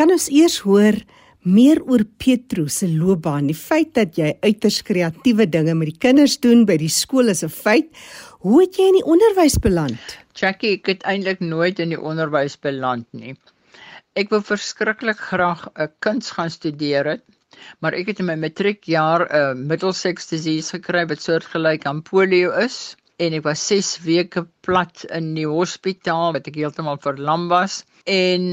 Kan ons eers hoor meer oor Petrus se loopbaan, die feit dat jy uiters kreatiewe dinge met die kinders doen by die skool is 'n feit. Hoe het jy in die onderwys beland? Jackie, ek het eintlik nooit in die onderwys beland nie. Ek wou verskriklik graag 'n uh, kuns gaan studeer het, maar ek het in my matriekjaar 'n uh, middelseks disease gekry wat soortgelyk aan polio is en ek was 6 weke plat in die hospitaal wat ek heeltemal verlam was en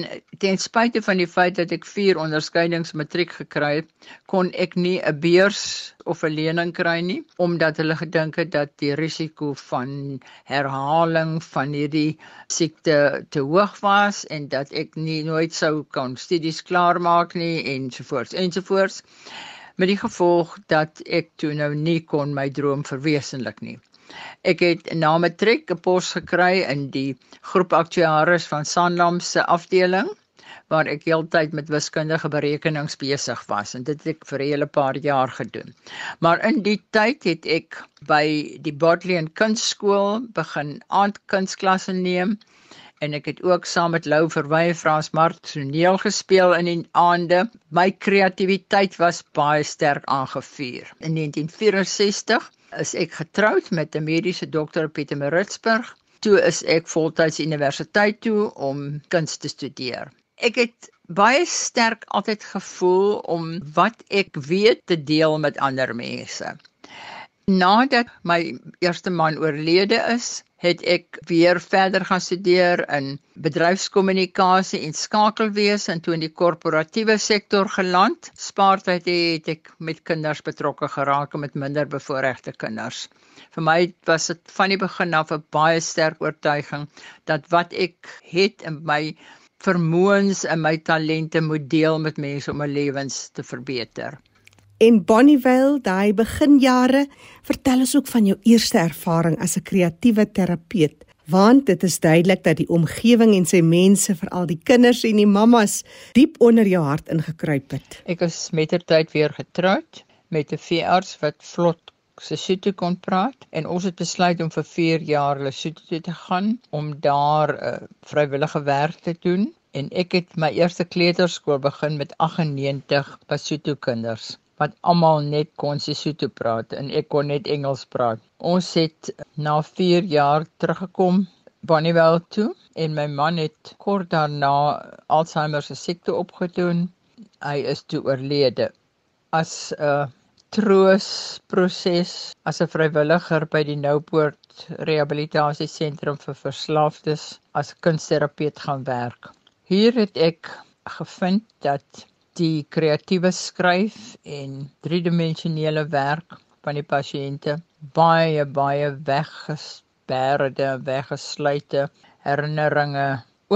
ten spyte van die feit dat ek 4 onderskeidings matriek gekry het, kon ek nie 'n beurs of 'n lening kry nie omdat hulle gedink het dat die risiko van herhaling van hierdie siekte te hoog was en dat ek nie nooit sou kan studies klaarmaak nie ensovoorts ensovoorts met die gevolg dat ek toe nou nie kon my droom verwesenlik nie. Ek het na matriek 'n pos gekry in die groep aktuaris van Sanlam se afdeling waar ek heeltyd met wiskundige berekenings besig was en dit het ek vir 'n hele paar jaar gedoen. Maar in die tyd het ek by die Bodleian Kunstskool begin aandkunstklasse neem en ek het ook saam met Lou Verwy Frans Mart toneel gespeel in die aande. My kreatiwiteit was baie sterk aangevuur. In 1964 is ek getroud met 'n mediese dokter Pieter Maritzburg. Toe is ek voltyds universiteit toe om kuns te studeer. Ek het baie sterk altyd gevoel om wat ek weet te deel met ander mense. Nadat my eerste man oorlede is, het ek weer verder gaan studeer in bedryfskommunikasie en skakelwese en toe in die korporatiewe sektor geland. Spaartyd het ek met kinders betrokke geraak en met minder bevoorregte kinders. Vir my was dit van die begin af 'n baie sterk oortuiging dat wat ek het in my vermoëns en my talente moet deel met mense om 'n lewens te verbeter. En Bonnievale, daai beginjare, vertel ons ook van jou eerste ervaring as 'n kreatiewe terapeut, want dit is duidelik dat die omgewing en sy mense, veral die kinders en die mammas, diep onder jou hart ingekruip het. Ek is mettertyd weer getroud met 'n veearts wat vlot Sesotho kon praat en ons het besluit om vir 4 jaar Lesotho te gaan om daar 'n uh, eh, vrywillige werk te doen. En ek het my eerste kleuterskool begin met 98 Basotho kinders wat almal net kon Sesotho praat en ek kon net Engels praat. Ons het na 4 jaar teruggekom Bonnievale toe en my man het kort daarna Alzheimer se siekte opgedoen. Hy is toe oorlede. As 'n troosproses as 'n vrywilliger by die Noupoort Rehabilitasiesentrum vir Verslaafdes as kunsterapeut gaan werk. Hier het ek gevind dat die kreatiewe skryf en driedimensionele werk van die pasiënte baie baie weggesperrede weggesluite herinneringe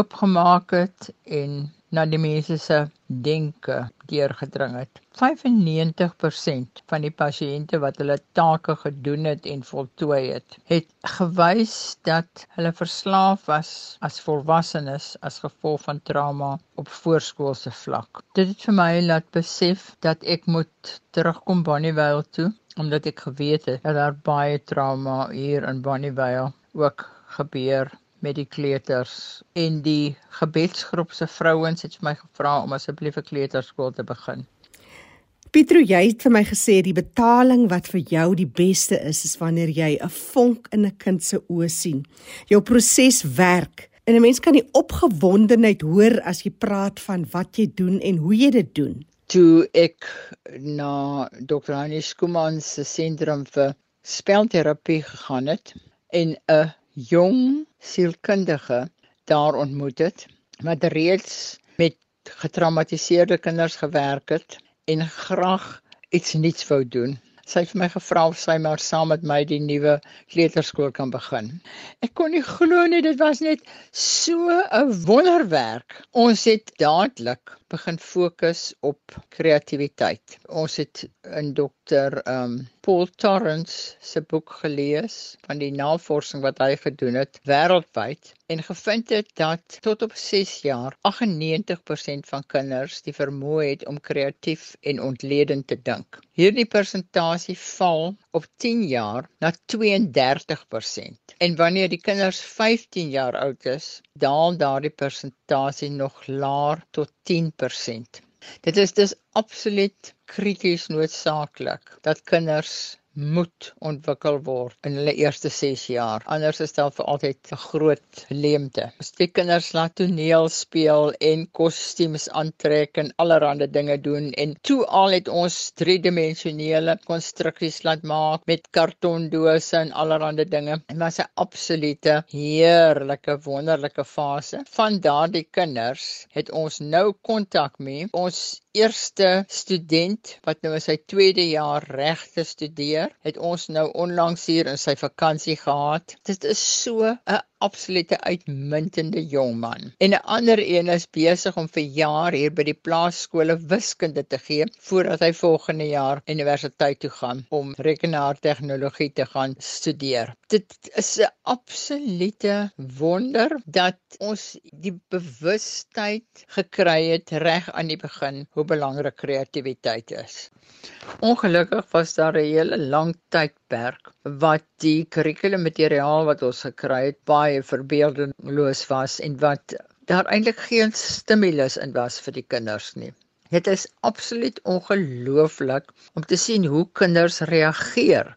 oopgemaak het en na die mense se denke deurgedring het. 95% van die pasiënte wat hulle take gedoen het en voltooi het, het gewys dat hulle verslaaf was as volwassenes as gevolg van trauma op voorskoolse vlak. Dit het vir my laat besef dat ek moet terugkom Bonnievale toe omdat ek geweet het dat daar baie trauma hier in Bonnievale ook gebeur met die kleuters en die gebedsgroep se vrouens het my gevra om asseblief 'n kleuterskool te begin. Pietro, jy het vir my gesê die betaling wat vir jou die beste is is wanneer jy 'n vonk in 'n kind se oë sien. Jou proses werk en 'n mens kan die opgewondenheid hoor as jy praat van wat jy doen en hoe jy dit doen. Toe ek na Dr. Anish Kumar se sentrum vir spelterapie gegaan het en 'n jong sielkundige daar ontmoet het wat reeds met getraumatiseerde kinders gewerk het en graag iets nuuts wou doen. Sy het vir my gevra of sy maar saam met my die nuwe kleuterskool kan begin. Ek kon nie glo nie, dit was net so 'n wonderwerk. Ons het dadelik begin fokus op kreatiwiteit. Ons het in dokter um, Paul Torrance se boek gelees van die navorsing wat hy gedoen het wêreldwyd en gevind het dat tot op 6 jaar 98% van kinders die vermoë het om kreatief en ontledend te dink. Hierdie persentasie val op 10 jaar na 32%. En wanneer die kinders 15 jaar oud is, daal daardie persentasie nog laer tot 10%. Dit is dus absoluut krities noodsaaklik dat kinders moet ontwikkel word in hulle eerste 6 jaar. Anders is daar vir altyd 'n groot leemte. As die kinders laat toneel speel en kostuums aantrek en allerlei dinge doen en toe al het ons driedimensionele konstruksies laat maak met kartondose en allerlei dinge. En was 'n absolute heerlike wonderlike fase. Van daardie kinders het ons nou kontak mee. Ons eerste student wat nou in sy tweede jaar regte studeer, het ons nou onlangs hier in sy vakansie gehad. Dit is so 'n absolute uitmuntende jong man. En 'n ander een is besig om vir jaar hier by die plaaskole wiskunde te gee voordat hy volgende jaar universiteit toe gaan om rekenaartegnologie te gaan studeer. Dit is 'n absolute wonder dat ons die bewustheid gekry het reg aan die begin hoe belangrik kreatiwiteit is. Ongelukkig was daar 'n hele lang tydperk wat die kurrikulummateriaal wat ons gekry het baie verbeeldeloos was en wat daar eintlik geen stimulus in was vir die kinders nie. Dit is absoluut ongelooflik om te sien hoe kinders reageer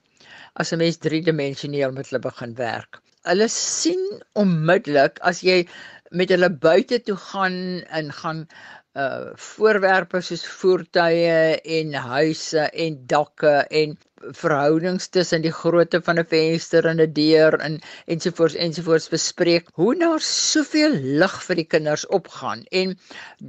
as 'n mens driedimensioneel met hulle begin werk. Hulle sien onmiddellik as jy met hulle buite toe gaan en gaan uh voorwerpe soos voertuie en huise en dakke en verhoudings tussen die grootte van 'n venster en 'n deur en ensovoorts ensovoorts bespreek hoe daar soveel lig vir die kinders opgaan en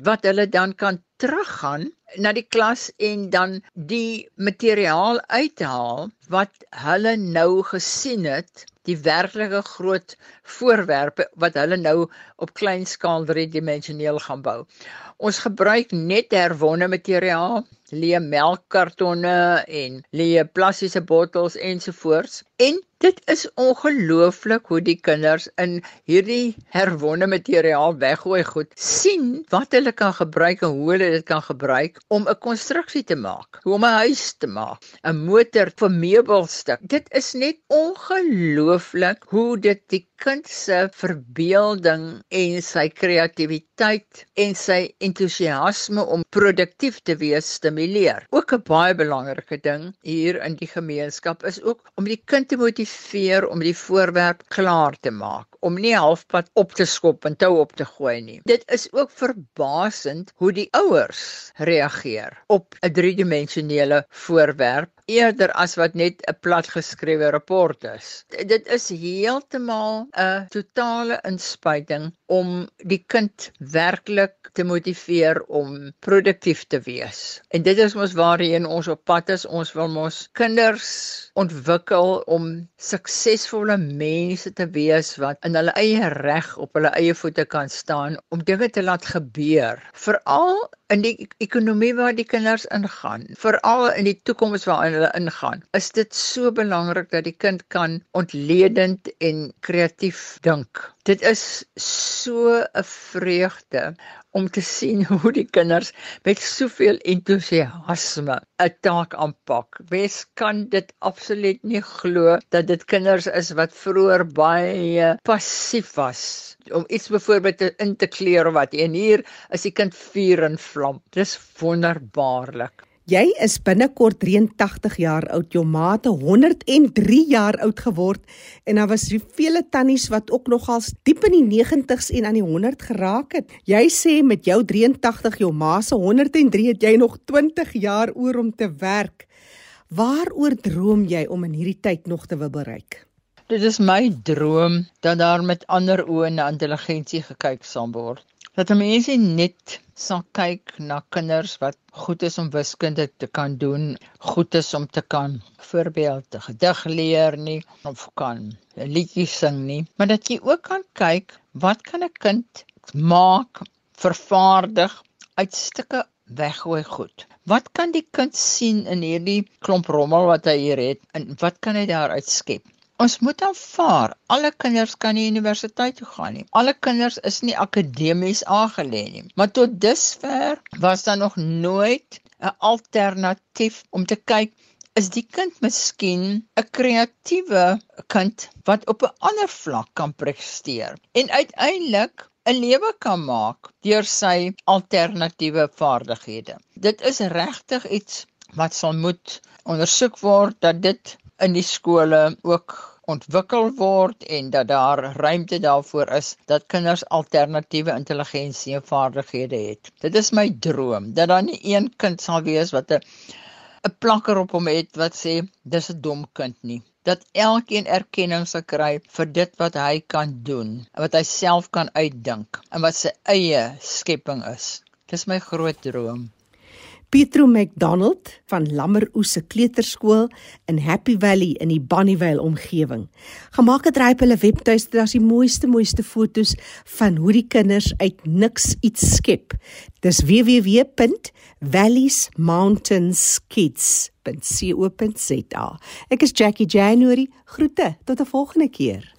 wat hulle dan kan teruggaan na die klas en dan die materiaal uithaal wat hulle nou gesien het die werklike groot voorwerpe wat hulle nou op klein skaal driedimensioneel gaan bou. Ons gebruik net herwonne materiaal, leë melkkartonne en leë plastiese bottels ensovoorts. En dit is ongelooflik hoe die kinders in hierdie herwonne materiaal weggooi goed sien wat hulle kan gebruik en hoe hulle dit kan gebruik om 'n konstruksie te maak, om 'n huis te maak, 'n motor vir meubelstuk. Dit is net ongelooflik hoe dit die kind se verbeelding en sy kreatiwiteit en sy entoesiasme om produktief te wees stimuleer. Ook 'n baie belangrike ding hier in die gemeenskap is ook om die kind te motiveer om die voorwerp klaar te maak, om nie halfpad op te skop en tou op te gooi nie. Dit is ook verbasend hoe die ouers reageer op 'n driedimensionele voorwerp eerder as wat net 'n platgeskrewe rapport is. Dit is heeltemal 'n totale inspuiting om die kind werklik te motiveer om produktief te wees. En dit is mos waarheen ons op pad is. Ons wil mos kinders ontwikkel om suksesvolle mense te wees wat in hulle eie reg op hulle eie voete kan staan om dinge te laat gebeur. Veral in die ekonomie waar die kinders ingaan, veral in die toekoms waarin hulle ingaan, is dit so belangrik dat die kind kan ontledend en kreatief dink. Dit is so 'n vreugde om te sien hoe die kinders met soveel entoesiasme 'n taak aanpak. Wes kan dit absoluut nie glo dat dit kinders is wat vroeër baie passief was om iets byvoorbeeld in te kleur of wat en hier is die kind vuur en vlam. Dis wonderbaarlik. Jy is binnekort 83 jaar oud, jou maate 103 jaar oud geword en daar was vele tannies wat ook nogals diep in die 90's en aan die 100 geraak het. Jy sê met jou 83, jou ma se 103 het jy nog 20 jaar oor om te werk. Waaroor droom jy om in hierdie tyd nog te wil bereik? Dit is my droom dat daar met ander oë na intelligensie gekyk sal word dat mense net sal kyk na kinders wat goed is om wiskunde te kan doen, goed is om te kan voorbeeld 'n gedig leer nie of kan 'n liedjie sing nie, maar dat jy ook kan kyk wat kan 'n kind maak, vervaardig uit stukke weggooi goed. Wat kan die kind sien in hierdie klomp rommel wat hy hier het en wat kan hy daaruit skep? Ons moet aanvaar, alle kinders kan nie universiteit toe gaan nie. Alle kinders is nie akademies aangeleë nie. Maar tot dusver was daar nog nooit 'n alternatief om te kyk is die kind miskien 'n kreatiewe kind wat op 'n ander vlak kan presteer en uiteindelik 'n lewe kan maak deur sy alternatiewe vaardighede. Dit is regtig iets wat sal moet ondersoek word dat dit in die skole ook ontwikkel word en dat daar ruimte daarvoor is dat kinders alternatiewe intelligensie en vaardighede het. Dit is my droom dat daar nie een kind sal wees wat 'n 'n plakker op hom het wat sê dis 'n dom kind nie. Dat elkeen erkenning sal kry vir dit wat hy kan doen wat hy self kan uitdink en wat sy eie skepping is. Dis my groot droom Pietro McDonald van Lammeroos se kleuterskool in Happy Valley in die Bonnievale omgewing. Gemaak het ryp hulle webtuiste as die mooiste mooiste fotos van hoe die kinders uit niks iets skep. Dis www.valleysmountainskids.co.za. Ek is Jackie January. Groete tot 'n volgende keer.